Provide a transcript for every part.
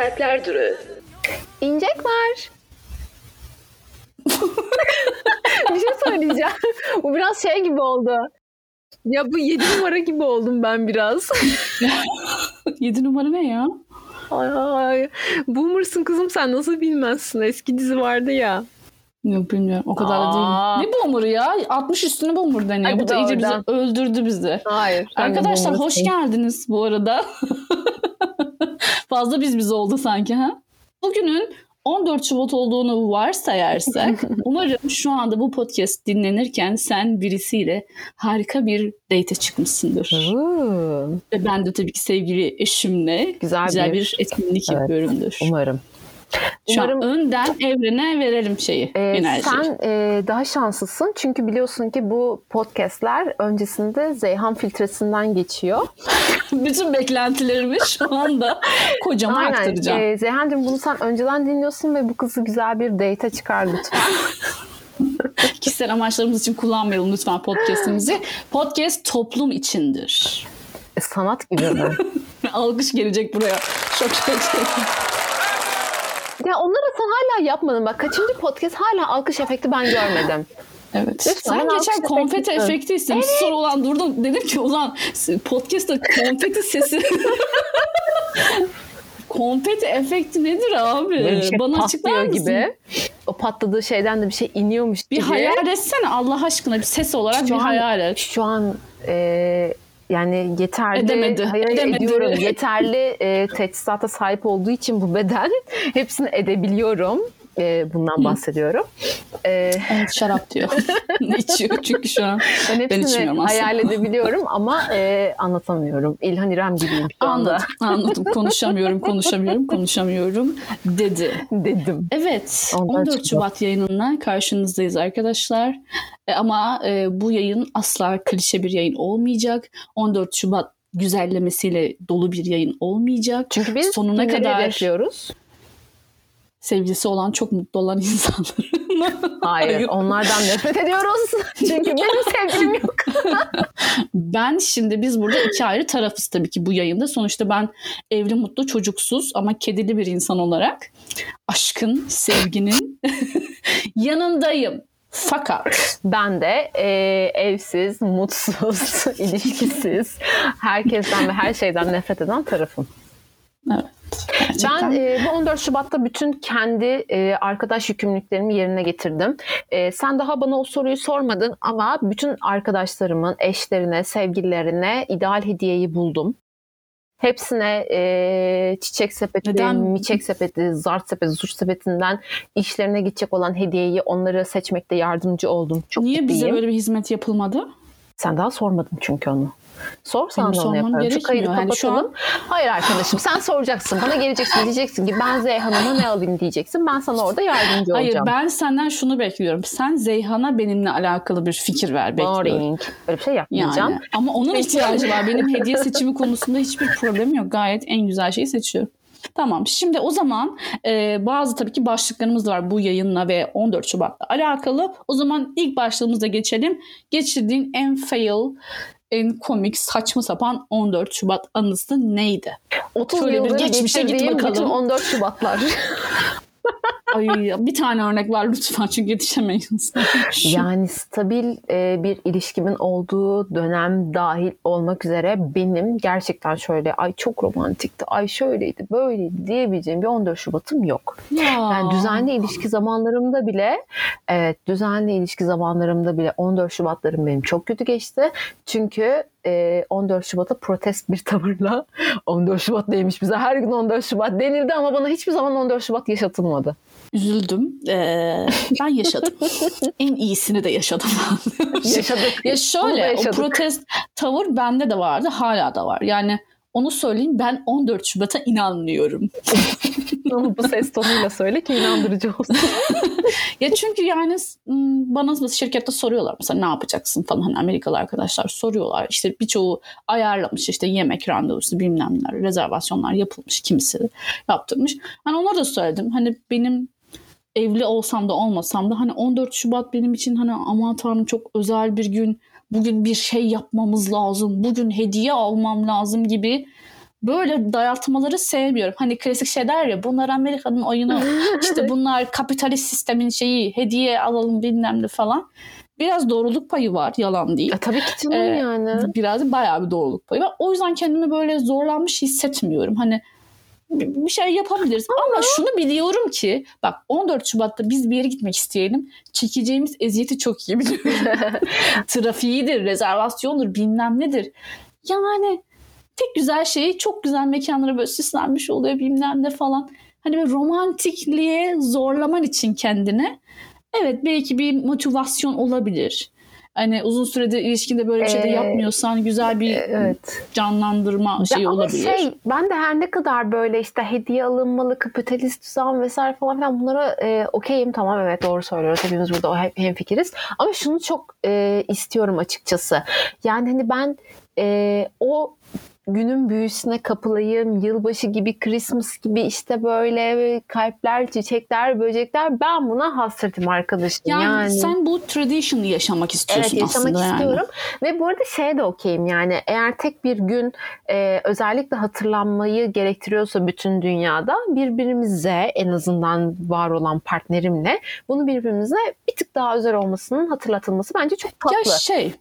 Kalpler Durağı. İncek var. bir şey söyleyeceğim. Bu biraz şey gibi oldu. Ya bu 7 numara gibi oldum ben biraz. 7 numara ne ya? Ay, ay. Boomer'sın kızım sen nasıl bilmezsin. Eski dizi vardı ya. Yok bilmiyorum. O kadar da Aa. değil. Ne boomer'ı ya? 60 üstüne boomer deniyor. Hadi Bu da iyice bizi öldürdü bizi. Hayır. Arkadaşlar hoş geldiniz bu arada. Fazla biz biz oldu sanki ha? Bugünün 14 Şubat olduğunu varsayarsak umarım şu anda bu podcast dinlenirken sen birisiyle harika bir date çıkmışsındır. Ve ben de tabii ki sevgili eşimle Güzel güzel, bir- bir, etkinlik Evet. yapıyorumdur. Umarım. Şu Umarım- an önden evrene verelim şeyi, enerjiyi. sen e, daha şanslısın çünkü biliyorsun ki bu podcastler öncesinde Zeyhan filtresinden geçiyor. Bütün beklentilerimi şu anda kocama aktaracağım. Ee, Zeyhan'cığım bunu sen önceden dinliyorsun ve bu kızı güzel bir date çıkar lütfen. Kişisel amaçlarımız için kullanmayalım lütfen podcastimizi. Podcast toplum içindir. E, Sanat gibi mi? Alkış gelecek buraya. Çok çok çok. ya onları sen hala yapmadın. Bak kaçıncı podcast hala alkış efekti ben görmedim. Evet. Lütfen Sen geçen konfeti efekti. efekti istemiş. Sonra ulan durdum. Dedim ki ulan podcast'ta konfeti sesi konfeti efekti nedir abi? Böyle bir şey Bana açıklar mısın? gibi. O patladığı şeyden de bir şey iniyormuş Bir gibi. hayal etsene Allah aşkına bir ses olarak Şu bir an- hayal et. Şu an e, yani yeterli Edemedi, hayal edemedi. ediyorum. Yeterli e, teçhizata sahip olduğu için bu beden hepsini edebiliyorum. E, bundan bahsediyorum. E, Evet, şarap diyor. İçiyor çünkü şu an. ben Ben içmiyorum aslında. hayal edebiliyorum ama e, anlatamıyorum. İlhan İrem gibiyim şu anda Anladım, anladım. Konuşamıyorum, konuşamıyorum, konuşamıyorum dedi. dedim. Evet, Ondan 14 çıktı. Şubat yayınına karşınızdayız arkadaşlar. E, ama e, bu yayın asla klişe bir yayın olmayacak. 14 Şubat güzellemesiyle dolu bir yayın olmayacak. Çünkü biz Sonuna kadar- hedefliyoruz? Sevgilisi olan çok mutlu olan insanlar. Hayır, onlardan nefret ediyoruz. Çünkü benim sevgilim yok. Ben şimdi biz burada iki ayrı tarafız tabii ki bu yayında. Sonuçta ben evli, mutlu, çocuksuz ama kedili bir insan olarak aşkın, sevginin yanındayım. Fakat Ben de e, evsiz, mutsuz, ilişkisiz, herkesten ve her şeyden nefret eden tarafım. evet, gerçekten Ben e, bu 14 Şubat'ta bütün kendi e, arkadaş yükümlülüklerimi yerine getirdim. E, sen daha bana o soruyu sormadın ama bütün arkadaşlarımın eşlerine, sevgililerine ideal hediyeyi buldum. Hepsine e, çiçek sepeti, Neden? miçek sepeti, zart sepeti, suç sepetinden işlerine gidecek olan hediyeyi onları seçmekte yardımcı oldum. Çok Niye bize böyle bir hizmet yapılmadı? Sen daha sormadın çünkü onu. Sor sen Benim de onu yaparım. Şu kaydı. Hani şu kapatalım. Hayır arkadaşım sen soracaksın. Bana geleceksin diyeceksin ki ben Zeyhan'ıma ne alayım diyeceksin. Ben sana orada yardımcı Hayır olacağım. ben senden şunu bekliyorum. Sen Zeyhan'a benimle alakalı bir fikir ver bekliyorum. Boring. Öyle bir şey yapmayacağım. Yani. Ama onun ihtiyacı var. Benim hediye seçimi konusunda hiçbir problemim yok. Gayet en güzel şeyi seçiyorum. Tamam şimdi o zaman e, bazı tabii ki başlıklarımız var bu yayınla ve 14 Şubat'la alakalı. O zaman ilk başlığımıza geçelim. Geçirdiğin en fail, en komik, saçma sapan 14 Şubat anısı neydi? 30 Şöyle bir geçmişe git bakalım. bütün 14 Şubatlar. Ay bir tane örnek var lütfen çünkü yetişemeyiz. yani stabil e, bir ilişkimin olduğu dönem dahil olmak üzere benim gerçekten şöyle ay çok romantikti, ay şöyleydi, böyleydi diyebileceğim bir 14 Şubat'ım yok. Ya. Yani düzenli ilişki zamanlarımda bile evet düzenli ilişki zamanlarımda bile 14 Şubatlarım benim çok kötü geçti. Çünkü e, 14 Şubat'a protest bir tavırla 14 Şubat neymiş bize her gün 14 Şubat denildi ama bana hiçbir zaman 14 Şubat yaşatılmadı. Üzüldüm. Ee, ben yaşadım. en iyisini de yaşadım. Yaşadık. ya şöyle o yaşadık. protest tavır bende de vardı hala da var. Yani onu söyleyeyim ben 14 Şubat'a inanmıyorum. Onu bu ses tonuyla söyle ki inandırıcı olsun. Ya çünkü yani bana şirkette soruyorlar mesela ne yapacaksın falan hani Amerikalı arkadaşlar soruyorlar. İşte birçoğu ayarlamış işte yemek randevusu bilmem neler rezervasyonlar yapılmış kimisi yaptırmış. Hani onlara da söyledim hani benim evli olsam da olmasam da hani 14 Şubat benim için hani aman tanrım çok özel bir gün. Bugün bir şey yapmamız lazım. Bugün hediye almam lazım gibi böyle dayatmaları sevmiyorum. Hani klasik şey der ya bunlar Amerika'nın oyunu işte bunlar kapitalist sistemin şeyi hediye alalım bilmem ne falan. Biraz doğruluk payı var yalan değil. E, tabii ki canım Ee, yani. Biraz bayağı bir doğruluk payı var. O yüzden kendimi böyle zorlanmış hissetmiyorum. Hani bir şey yapabiliriz. Ama şunu biliyorum ki bak 14 Şubat'ta biz bir yere gitmek isteyelim. Çekeceğimiz eziyeti çok iyi biliyorum. Trafiğidir, rezervasyondur, bilmem nedir. Yani tek güzel şey çok güzel mekanlara böyle süslenmiş oluyor bilmem ne falan. Hani böyle romantikliğe zorlaman için kendine evet belki bir motivasyon olabilir. Hani uzun süredir ilişkinde böyle bir şey de Ee, yapmıyorsan güzel bir Evet. canlandırma şeyi Ya olabilir. Şey, ben de her ne kadar böyle işte hediye alınmalı, kapitalist düzen vesaire falan filan bunlara e, okeyim. Tamam evet doğru söylüyoruz. Hepimiz burada hem, hemfikiriz. Ama şunu çok e, istiyorum açıkçası. Yani hani ben e, o günün büyüsüne kapılayım. Yılbaşı gibi, Christmas gibi işte böyle kalpler, çiçekler, böcekler. Ben buna hasretim arkadaşım. Yani, Yani, sen bu tradition'ı yaşamak istiyorsun Evet yaşamak aslında yani. istiyorum. Ve bu arada şeye de okeyim yani eğer tek bir gün e, özellikle hatırlanmayı gerektiriyorsa bütün dünyada birbirimize en azından var olan partnerimle bunu birbirimize bir tık daha özel olmasının hatırlatılması bence çok tatlı. Ya şey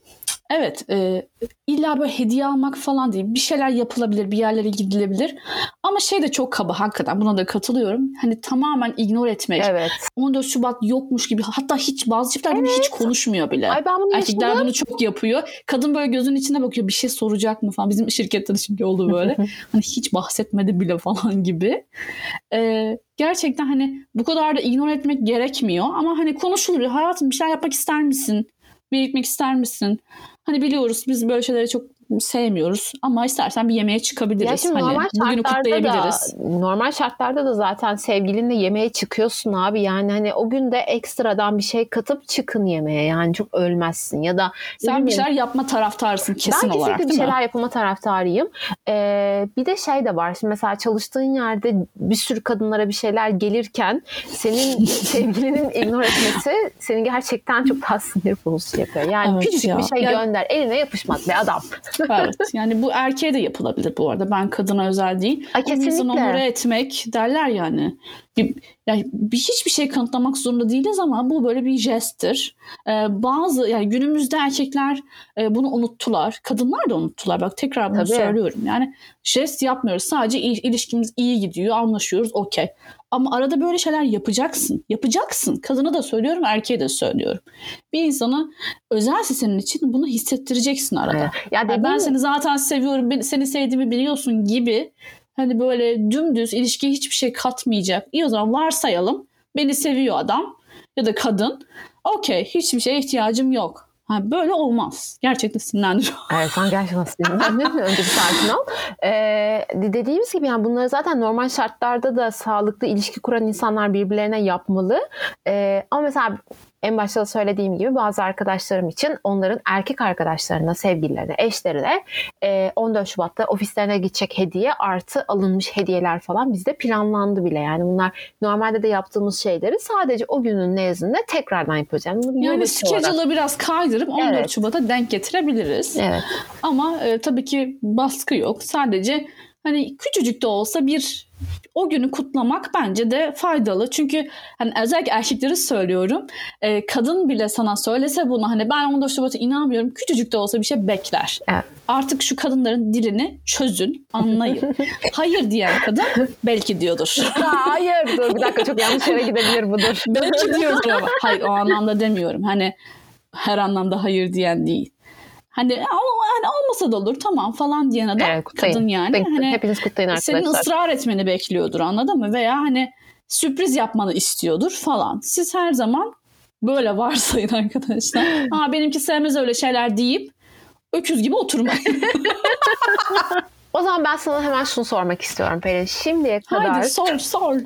evet e, illa böyle hediye almak falan değil. Bir şeyler yapılabilir, bir yerlere gidilebilir. Ama şey de çok kaba hakikaten buna da katılıyorum. Hani tamamen ignore etmek. Evet. 14 Şubat yokmuş gibi hatta hiç bazı çiftler bunu hiç konuşmuyor bile. Ay ben bunu Erkekler yaşadım. bunu çok yapıyor. Kadın böyle gözünün içine bakıyor bir şey soracak mı falan. Bizim şirkette de şimdi oldu böyle. hani hiç bahsetmedi bile falan gibi. Ee, gerçekten hani bu kadar da ignore etmek gerekmiyor. Ama hani konuşulur. Hayatım bir şeyler yapmak ister misin? Gitmek ister misin? Hani biliyoruz biz böyle şeyleri çok sevmiyoruz. Ama istersen bir yemeğe çıkabiliriz. Ya şimdi hani normal bugünü kutlayabiliriz. da normal şartlarda da zaten sevgilinle yemeğe çıkıyorsun abi. Yani hani o gün de ekstradan bir şey katıp çıkın yemeğe. Yani çok ölmezsin ya da Sen bir şeyler yapma taraftarsın kesin ben kesinlikle olarak bir değil mi? şeyler yapma taraftarıyım. Ee, bir de şey de var. Şimdi mesela çalıştığın yerde bir sürü kadınlara bir şeyler gelirken senin sevgilinin ignore etmesi seni gerçekten çok daha sinir bozucu yapıyor. Yani Evet küçücük ya. bir şey Ya- gönder. Eline yapışmaz be adam. Evet. Yani bu erkeğe de yapılabilir bu arada. Ben kadına özel değil. İnsanı kesinlikle. onore etmek derler yani. Bir, yani bir, hiçbir şey kanıtlamak zorunda değiliz ama bu böyle bir jesttir. Ee, bazı yani günümüzde erkekler e, bunu unuttular. Kadınlar da unuttular. Bak tekrar bunu Tabii. söylüyorum. Yani jest yapmıyoruz. Sadece il- ilişkimiz iyi gidiyor. Anlaşıyoruz. Okey. Ama arada böyle şeyler yapacaksın. Yapacaksın. Kadına da söylüyorum, erkeğe de söylüyorum. Bir insana özelse senin için bunu hissettireceksin arada. Ya Yani ben seni zaten seviyorum, seni sevdiğimi biliyorsun gibi hani böyle dümdüz ilişkiye hiçbir şey katmayacak. İyi o zaman varsayalım beni seviyor adam ya da kadın. Okey hiçbir şeye ihtiyacım yok. Ha, böyle olmaz. Gerçekten sinirlendiriyor. Evet sen gerçekten sinirlendin. Önce bir sakin ol. Ee, dediğimiz gibi yani bunları zaten normal şartlarda da sağlıklı ilişki kuran insanlar birbirlerine yapmalı. Ee, ama mesela en başta da söylediğim gibi bazı arkadaşlarım için onların erkek arkadaşlarına, sevgililerine, eşlerine e, 14 Şubat'ta ofislerine gidecek hediye artı alınmış hediyeler falan bizde planlandı bile. Yani bunlar normalde de yaptığımız şeyleri sadece o günün nezdinde tekrardan yapıyoruz. Yani, Yani schedule'ı biraz kaydırıp 14 Evet. Şubat'a denk getirebiliriz. Evet. Ama e, tabii ki baskı yok. Sadece hani küçücük de olsa bir o günü kutlamak bence de faydalı. Çünkü hani özellikle erkekleri söylüyorum. e, kadın bile sana söylese bunu hani ben 14 Şubat'a inanmıyorum. Küçücük de olsa bir şey bekler. Evet. Artık şu kadınların dilini çözün, anlayın. Hayır diyen kadın belki diyordur. Aa, Hayır dur bir dakika çok yanlış yere gidebilir budur. belki diyordur ama. Hayır o anlamda demiyorum. Hani her anlamda hayır diyen değil. Hani hani olmasa da olur tamam falan diyen adam Evet, kutlayın. kadın yani. Kutlayın. Hani Hepiniz kutlayın arkadaşlar. senin ısrar etmeni bekliyordur anladın mı? Veya hani sürpriz yapmanı istiyordur falan. Siz her zaman böyle varsayın arkadaşlar. Aa benimki sevmez öyle şeyler deyip öküz gibi oturmayın. O zaman ben sana hemen şunu sormak istiyorum Pelin. Şimdiye kadar Haydi sor sor.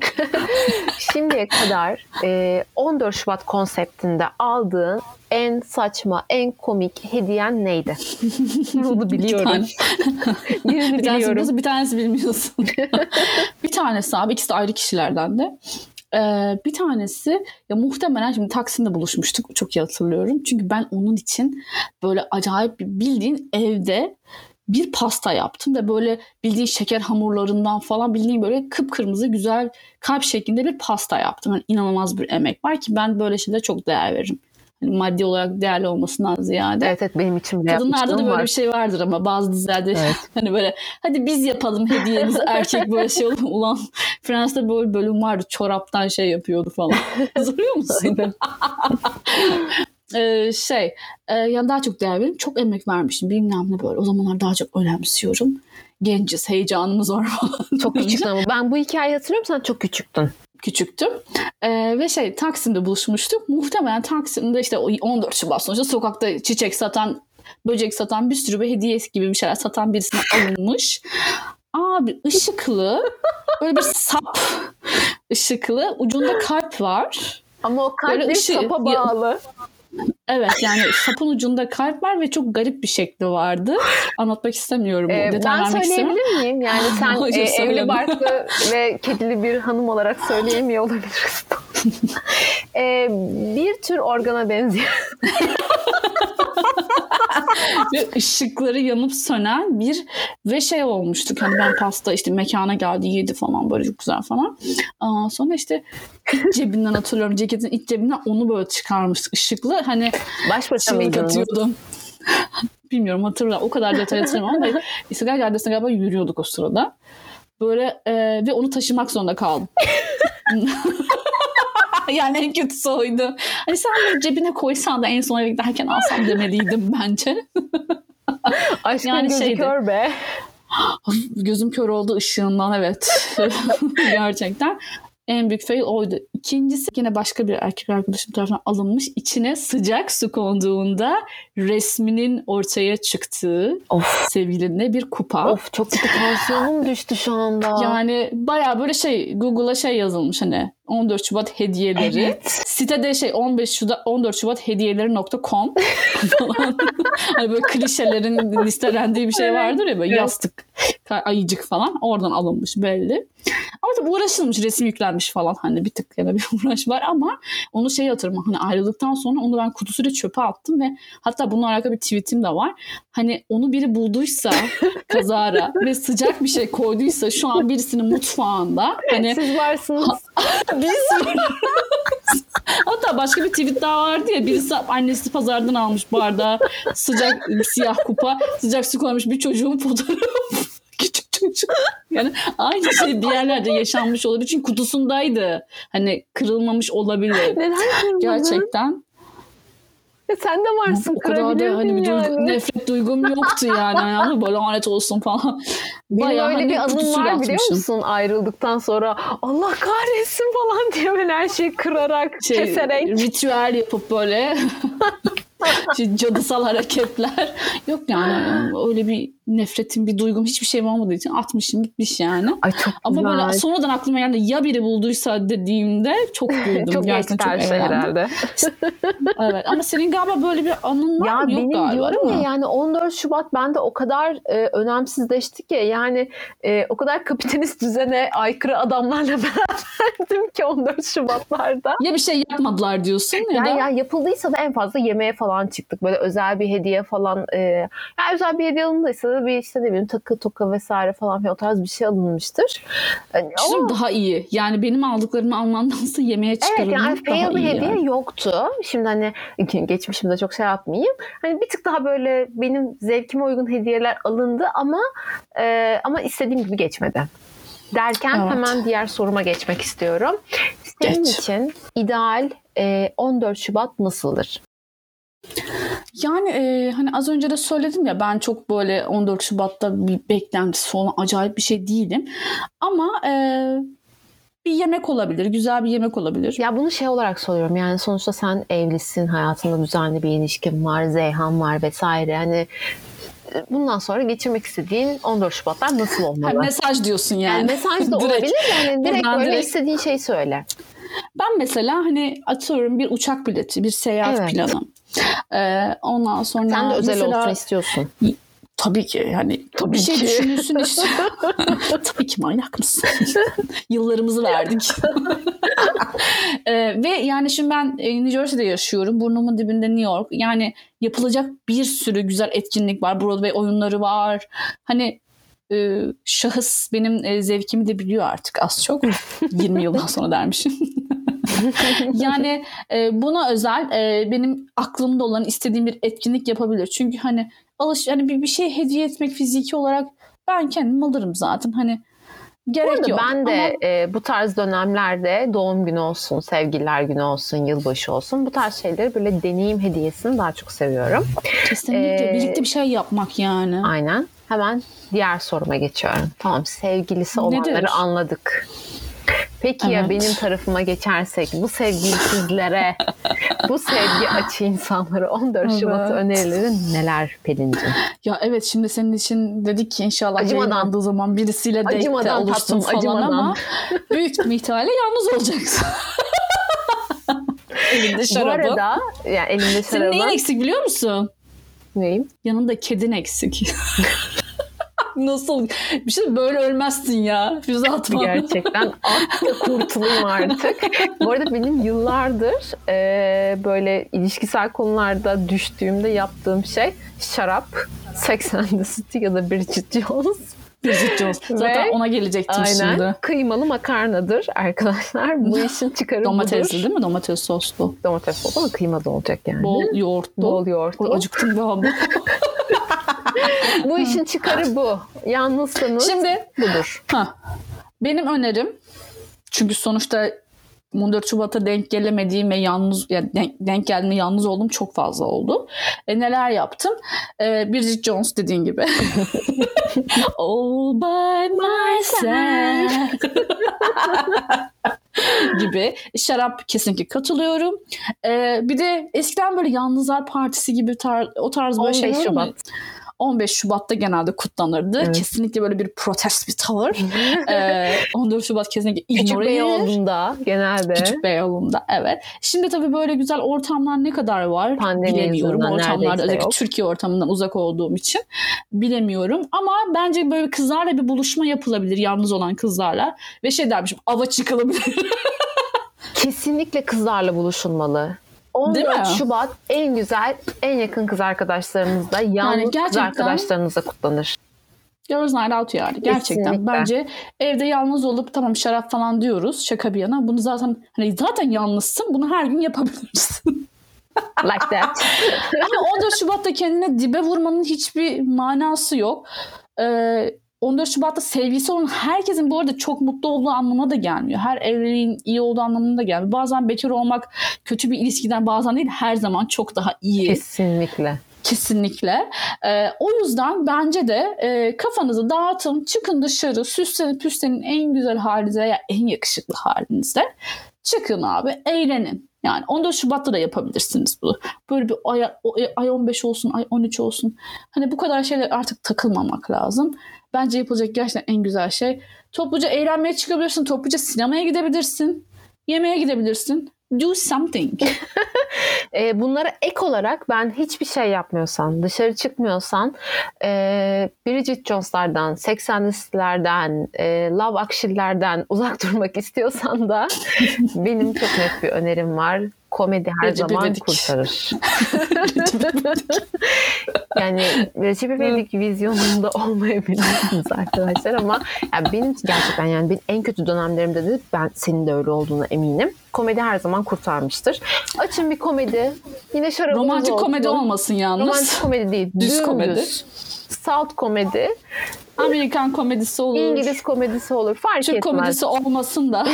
şimdiye kadar e, 14 Şubat konseptinde aldığın en saçma, en komik hediyen neydi? Bunu biliyorum. tane. Birini Bir tanesi biliyorum. bir tanesi bilmiyorsun. bir tanesi abi ikisi de ayrı kişilerden de. Ee, bir tanesi ya muhtemelen şimdi Taksim'de buluşmuştuk çok iyi hatırlıyorum. Çünkü ben onun için böyle acayip bir bildiğin evde bir pasta yaptım ve böyle bildiğin şeker hamurlarından falan bildiğin böyle kıpkırmızı güzel kalp şeklinde bir pasta yaptım. Yani inanılmaz bir emek var ki ben böyle şeylere çok değer veririm. Hani maddi olarak değerli olmasından ziyade. Evet evet benim için bile Kadınlarda da böyle var. bir şey vardır ama bazı dizilerde Evet. hani böyle hadi biz yapalım hediyemizi erkek böyle şey olur. Ulan Fransa'da böyle bölüm vardı çoraptan şey yapıyordu falan. Hatırlıyor musun? Ee, şey e, yani daha çok değer veririm. Çok emek vermişim bilmem ne böyle. O zamanlar daha çok önemsiyorum. Genciz, heyecanımız var falan. Çok küçüktün ama ben bu hikayeyi hatırlıyorum sen çok küçüktün. küçüktüm. Ee, ve şey Taksim'de buluşmuştuk. Muhtemelen Taksim'de işte o 14 Şubat sonuçta sokakta çiçek satan, böcek satan bir sürü bir hediye gibi bir şeyler satan birisine alınmış. Abi ışıklı böyle bir sap ışıklı ucunda kalp var. Ama o kalp Böyle bir ışığı- sapa bağlı. Evet yani sapın ucunda kalp var ve çok garip bir şekli vardı. Anlatmak istemiyorum. Ee, detay ben söyleyebilir miyim? Yani sen Hayır, e, evli barklı ve kedili bir hanım olarak söyleyemiyor olabiliriz. Ee, bir tür organa benziyor. ve ışıkları yanıp sönen bir ve şey olmuştuk hani ben pasta işte mekana geldi yedi falan böyle çok güzel falan. Aa, sonra işte iç cebinden hatırlıyorum ceketin iç cebinden onu böyle çıkarmıştık ışıklı hani Baş başa çimik mıydınız? atıyordum. Bilmiyorum hatırlamıyorum. O kadar detay hatırlamıyorum ama İstiklal Caddesi'ne galiba yürüyorduk o sırada. Böyle e, ve onu taşımak zorunda kaldım. yani en kötüsü oydu. Hani sen bunu cebine koysan da en son eve giderken alsam demeliydim bence. Aşkın Yani gözü şeydi. kör be. Gözüm kör oldu ışığından evet. Gerçekten. En büyük fail oydu. İkincisi yine başka bir erkek arkadaşım tarafından alınmış. içine sıcak su konduğunda resminin ortaya çıktığı Of sevgilinde bir kupa. of çok kötü tansiyonum düştü şu anda. Yani baya böyle şey Google'a şey yazılmış hani 14 Şubat hediyeleri. Evet. Sitede şey 15 Şubat 14 Şubat hediyeleri.com falan. hani böyle klişelerin listelendiği bir şey vardır ya böyle Evet. yastık, ayıcık falan oradan alınmış belli. Ama tabii uğraşılmış, resim yüklenmiş falan hani bir tık yana bir uğraş var ama onu şey hatırlıyorum hani ayrıldıktan sonra onu ben kutusuyla çöpe attım ve hatta bununla alakalı bir tweetim de var. Hani onu biri bulduysa kazara ve sıcak bir şey koyduysa şu an birisinin mutfağında hani Siz varsınız. Biz Hatta başka bir tweet daha vardı ya. Birisi annesi pazardan almış bardağı sıcak siyah kupa. Sıcak su koymuş bir çocuğun fotoğrafı. Küçük çocuk. Yani aynı şey bir yerlerde yaşanmış olabilir. Çünkü kutusundaydı. Hani kırılmamış olabilir. Neden kırmadın? gerçekten E, Sen de varsın o kadar da hani bir duygu- yani. nefret duygum yoktu yani yani böyle lanet olsun falan Benim Bayağı öyle hani bir anım var biliyor atmışım. musun? Ayrıldıktan sonra Allah kahretsin falan diye böyle her şeyi kırarak, şey, keserek. ritüel yapıp böyle şey, cadısal hareketler. Yok yani öyle bir nefretim, bir duygum hiçbir şeyim olmadığı için atmışım gitmiş yani. Ay çok Ama güzel. böyle sonradan aklıma geldi ya biri bulduysa dediğimde çok güldüm. çok Gerçekten çok şey herhalde. Evet. Ama senin galiba böyle bir anın var Ya mı? Yok benim galiba diyorum ya yani 14 Şubat bende o kadar e, önemsizleşti ki yani e, o kadar kapitalist düzene aykırı adamlarla beraberdim ki 14 Şubatlarda. Ya bir şey yapmadılar diyorsun ya, Yani da ya yapıldıysa da en fazla yemeğe falan çıktık. Böyle özel bir hediye falan. E, yani özel bir hediye alındıysa da bir işte ne bileyim takı toka vesaire falan filan o tarz bir şey alınmıştır. Yani, Şimdi ama- daha iyi. Yani benim aldıklarımı almandansa yemeğe Evet çıkarılmak yani daha bir iyi. hediye yani. yoktu. Şimdi hani geçmişimde çok şey yapmayayım. Hani bir tık daha böyle benim zevkime uygun hediyeler alındı ama e, ama istediğim gibi geçmedi. Derken Evet. hemen diğer soruma geçmek istiyorum. Senin Geç. için ideal e, 14 Şubat nasıldır? Yani e, hani az önce de söyledim ya ben çok böyle 14 Şubat'ta bir beklentisi olan acayip bir şey değilim. Ama e, bir yemek olabilir, güzel bir yemek olabilir. Ya bunu şey olarak soruyorum. Yani sonuçta sen evlisin, hayatında düzenli bir ilişkin var, Zeyhan var vesaire. Hani e, bundan sonra geçirmek istediğin 14 Şubatlar nasıl olmalı? Ha, mesaj diyorsun yani. Yani mesaj da olabilir yani direkt Buradan böyle direkt. istediğin şeyi söyle. Ben mesela hani atıyorum bir uçak bileti, bir seyahat Evet. planı. E, ondan sonra Sen de özel mesela olsun istiyorsun. Tabii ki yani Tabii bir şey ki. düşünülsün işte. Tabii ki manyak mısın? Yıllarımızı verdik. Ee, ve yani şimdi ben e, New Jersey'de yaşıyorum. Burnumun dibinde New York. Yani yapılacak bir sürü güzel etkinlik var. Broadway oyunları var. Hani e, şahıs benim e, zevkimi de biliyor artık az çok. 20 yıldan sonra dermişim. yani e, buna özel e, benim aklımda olan istediğim bir etkinlik yapabilir. Çünkü hani alış hani bir, bir şey hediye etmek fiziki olarak ben kendim alırım zaten. Hani gerek arada yok. ben de Ama e, bu tarz dönemlerde doğum günü olsun, sevgililer günü olsun, yılbaşı olsun bu tarz şeyleri böyle deneyim hediyesini daha çok seviyorum. kesinlikle e, birlikte bir şey yapmak yani. Aynen. Hemen diğer soruma geçiyorum. Tamam sevgilisi olanları Nedir? anladık. Peki ya Evet. benim tarafıma geçersek bu sevgilisizlere, bu sevgi açı insanlara 14 Şubat Evet. önerilerin neler Pelin'cim? Ya evet şimdi senin için dedik ki inşallah Acımadan. zaman birisiyle Acımadan olursun tatlım, falan acımadan. ama büyük bir ihtimalle yalnız olacaksın. Elinde Bu şarabı. arada yani elimde Senin neyin şarabı. eksik biliyor musun? Neyim? Yanında kedin eksik. Nasıl? Bir şey böyle ölmezsin ya. Füze atma. Gerçekten at kurtulayım artık. Bu arada benim yıllardır e, böyle ilişkisel konularda düştüğümde yaptığım şey şarap, Sex and the City ya da Bridget Jones. Bridget Jones. Zaten Ve- ona gelecektim Aynen. şimdi. Kıymalı makarnadır arkadaşlar. Bu işin çıkarı Domatesli budur. değil mi? Domates soslu. Domates oldu ama kıyma da olacak yani. Bol yoğurtlu. Bol yoğurtlu. Oy, Acıktım ya. Bu işin çıkarı bu. Yalnızsanız Şimdi budur. ha, benim önerim çünkü sonuçta 14 Şubat'a denk gelemediğim ve yalnız yani denk, denk geldiğimde yalnız olduğum çok fazla oldu. E, neler yaptım? E, Bridget Jones dediğin gibi. All by myself. gibi. Şarap kesinlikle katılıyorum. E, bir de eskiden böyle Yalnızlar Partisi gibi tar- o tarz böyle 15 şeyler olur mu? Şubat. 15 Şubat'ta genelde kutlanırdı. Evet. Kesinlikle böyle bir protest bir tavır. ee, 14 Şubat kesinlikle Küçük ignore edilir. Beyoğlu'nda genelde. Küçük Beyoğlu'nda evet. Şimdi tabii böyle güzel ortamlar ne kadar var Pandemi bilemiyorum. Ortamlarda özellikle yok. Türkiye ortamından uzak olduğum için bilemiyorum. Ama bence böyle kızlarla bir buluşma yapılabilir yalnız olan kızlarla. Ve şey dermişim ava çıkılabilir. Kesinlikle kızlarla buluşulmalı. Değil 14 mi? Şubat en güzel, en yakın kız arkadaşlarınızla, yalnız kız gerçekten- arkadaşlarınızla kutlanır. Girls Night Out yani gerçekten. Kesinlikle. Bence evde yalnız olup tamam şarap falan diyoruz şaka bir yana. Bunu zaten hani zaten yalnızsın bunu her gün yapabilirsin. Like that. Ama 14 Şubat'ta kendine dibe vurmanın hiçbir manası yok. Ee, 14 Şubat'ta sevgisi olan herkesin bu arada çok mutlu olduğu anlamına da gelmiyor. Her evliliğin iyi olduğu anlamına da gelmiyor. Bazen bekar olmak kötü bir ilişkiden bazen değil her zaman çok daha iyi. Kesinlikle. Kesinlikle. Ee, o yüzden bence de e, kafanızı dağıtın, çıkın dışarı, süslenin püslenin en güzel halinize ya en yakışıklı halinizde. Çıkın abi, eğlenin. Yani 14 Şubat'ta da yapabilirsiniz bunu. Böyle bir ay, ay 15 olsun, ay 13 olsun. Hani bu kadar şeyler artık takılmamak lazım. Bence yapılacak gerçekten en güzel şey. Topluca eğlenmeye çıkabilirsin, topluca sinemaya gidebilirsin, yemeğe gidebilirsin. Do something. Ee, bunlara ek olarak ben hiçbir şey yapmıyorsan, dışarı çıkmıyorsan, e, Bridget Jones'lardan, Sex and the City'lerden, e, Love Actually'lerden uzak durmak istiyorsan da benim çok net bir önerim var. Komedi her Recep zaman İvedik. kurtarır. Yani Recep İvedik vizyonunda olmayabilirsiniz arkadaşlar ama yani benim gerçekten yani benim en kötü dönemlerimde de ben senin de öyle olduğuna eminim. Komedi her zaman kurtarmıştır. Açın bir komedi. Yine şarabınız Romantik olsun. komedi olmasın yalnız. Romantik komedi değil. Düz dümdüz. komedi. Salt komedi. Amerikan komedisi olur. İngiliz komedisi olur. Fark Türk etmez. komedisi olmasın da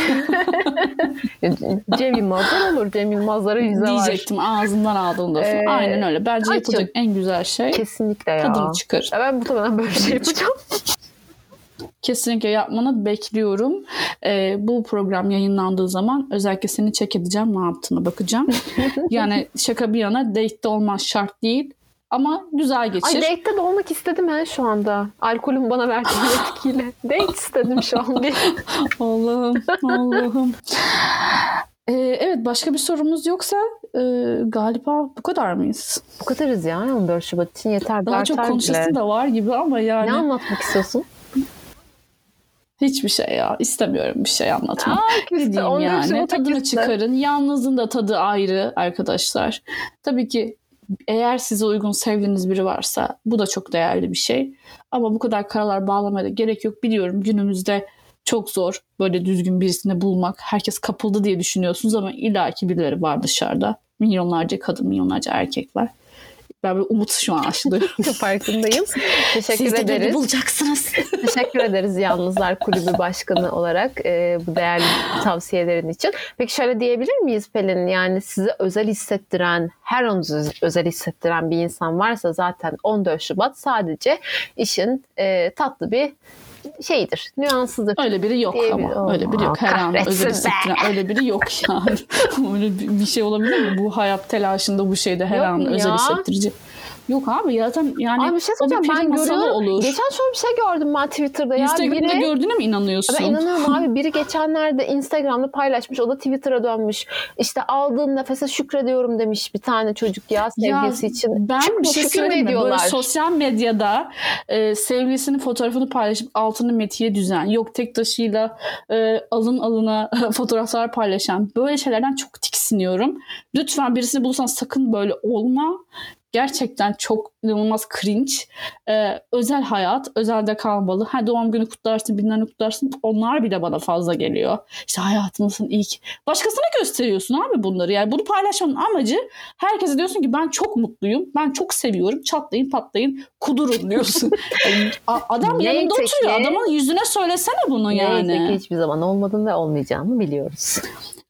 Cem Yılmazlar olur. Cem Yılmazlara yüze var. diyecektim ağzından aldığım lafı. Ee, Aynen öyle. Bence açın. yapılacak en güzel şey Kesinlikle ya. tadını çıkar. Ya Ben muhtemelen böyle bir şey yapacağım. Kesinlikle yapmanı bekliyorum. Ee, bu program yayınlandığı zaman özellikle seni çek edeceğim. Ne yaptığını bakacağım. yani şaka bir yana date'de olman şart değil. Ama güzel geçir. Ay date'de de olmak istedim ben şu anda. Alkolün bana verdiği etkiyle. Date istedim şu an bir. Allah'ım, Allah'ım. Ee, evet başka bir sorumuz yoksa e, galiba bu kadar mıyız? Bu kadarız ya 14 Şubat için yeter. Daha çok konuşası da var gibi ama yani. Ne anlatmak istiyorsun? Hiçbir şey ya. İstemiyorum bir şey anlatmak. Aa, Ne diyeyim 14 yani? Tadını çıkarın. Yalnızlığın da tadı ayrı arkadaşlar. Tabii ki eğer size uygun sevdiğiniz biri varsa bu da çok değerli bir şey. Ama bu kadar karalar bağlamaya da gerek yok. Biliyorum günümüzde çok zor böyle düzgün birisini bulmak. Herkes kapıldı diye düşünüyorsunuz ama illaki birileri var dışarıda. Milyonlarca kadın, milyonlarca erkek var. Ben böyle umut şu an aşılıyorum. Farkındayım. Teşekkür Siz de ederiz. bulacaksınız. Teşekkür ederiz Yalnızlar Kulübü Başkanı olarak e, bu değerli tavsiyelerin için. Peki şöyle diyebilir miyiz Pelin? Yani size özel hissettiren, her an öz- özel hissettiren bir insan varsa zaten 14 Şubat sadece işin e, tatlı bir şeyidir, nüansıdır. Öyle biri yok Diye bir- ama. Öyle biri yok. Her an özel öyle biri yok yani. öyle bir bir şey olabilir mi? Bu hayat telaşında bu şeyde her Yok an mu özel ya? hissettirici. Yok abi zaten yani Ay bir şey söyleyeceğim ben görüyorum. olur. Geçen şöyle bir şey gördüm ben Twitter'da. Ya Instagram'da biri... gördüğüne mi inanıyorsun? Ben inanıyorum abi biri geçenlerde Instagram'da paylaşmış o da Twitter'a dönmüş. İşte aldığın nefese şükrediyorum demiş bir tane çocuk ya sevgilisi için. Ben Çok bir şey söyleyeyim mi? Böyle sosyal medyada e, sevgilisinin fotoğrafını paylaşıp altını metiye düzen, yok tek taşıyla e, alın alına fotoğraflar paylaşan böyle şeylerden çok tiksiniyorum. Lütfen birisini bulursan sakın böyle olma. Gerçekten çok inanılmaz cringe. E, özel hayat, özelde kalmalı. Ha doğum günü kutlarsın, ne kutlarsın. Onlar bile bana fazla geliyor. İşte hayatımızın ilk. Başkasına gösteriyorsun abi bunları. Yani bunu paylaşmanın amacı herkese diyorsun ki ben çok mutluyum, ben çok seviyorum, çatlayın patlayın, kudurun diyorsun. Yani Adam Neyse yanında oturuyor. Adamın yüzüne söylesene bunu yani. Neyse ki hiçbir zaman olmadığını ve olmayacağını biliyoruz.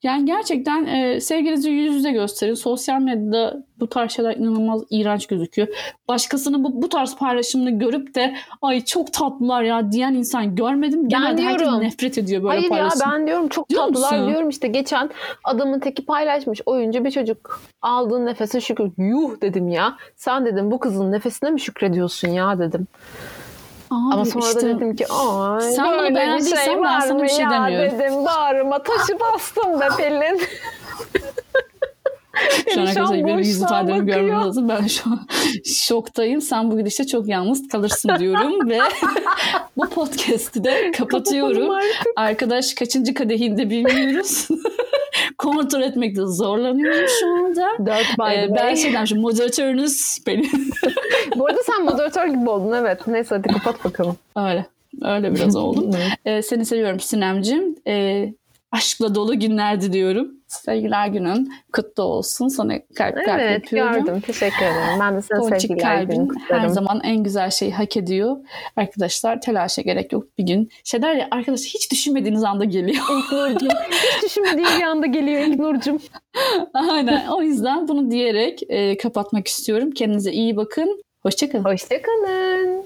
Yani gerçekten e, sevginizi yüz yüze gösterin. Sosyal medyada bu tarz şeyler inanılmaz iğrenç gözüküyor. Başkasının bu, bu tarz paylaşımını görüp de ay çok tatlılar ya diyen insan görmedim. Genelde herkes diyorum. nefret ediyor böyle Hayır ya paylaşım. ben diyorum çok Diyor tatlılar musun? diyorum işte geçen adamın teki paylaşmış oyuncu bir çocuk aldığın nefese şükür yuh dedim ya sen dedim bu kızın nefesine mi şükrediyorsun ya dedim Abi ama sonra işte- da dedim ki ay Sen bunu böyle bir beğendiysen şey ben sana mı bir şey ya demiyorum. dedim bağrıma taşı bastım be Pelin Şu an arkadaşlar benim yüz ifademi görmeniz lazım. Ben şu an şoktayım. Sen bu gidişte çok yalnız kalırsın diyorum ve bu podcast'i de kapatıyorum. Arkadaş kaçıncı kadehinde bilmiyoruz. Kontrol etmekte zorlanıyorum şu anda. Dört by Ee, ben şey demişim moderatörünüz benim. Bu arada sen moderatör gibi oldun evet. Neyse hadi kapat bakalım. Öyle. Öyle biraz oldum. Ee, seni seviyorum Sinemcim. Ee, aşkla dolu günler diliyorum. Sevgiler günün kutlu olsun. Sana kalp kalp Evet yapıyorum. gördüm. Teşekkür ederim. Ben de sana Ponçik sevgiler günü kalbin her zaman en güzel şeyi hak ediyor. Arkadaşlar telaşa gerek yok. Bir gün şey der ya arkadaşlar hiç düşünmediğiniz anda geliyor. İlk Nurcum. Hiç düşünmediğim bir anda geliyor İlk Nurcum. Aynen. O yüzden bunu diyerek e, kapatmak istiyorum. Kendinize iyi bakın. Hoşçakalın. Hoşçakalın.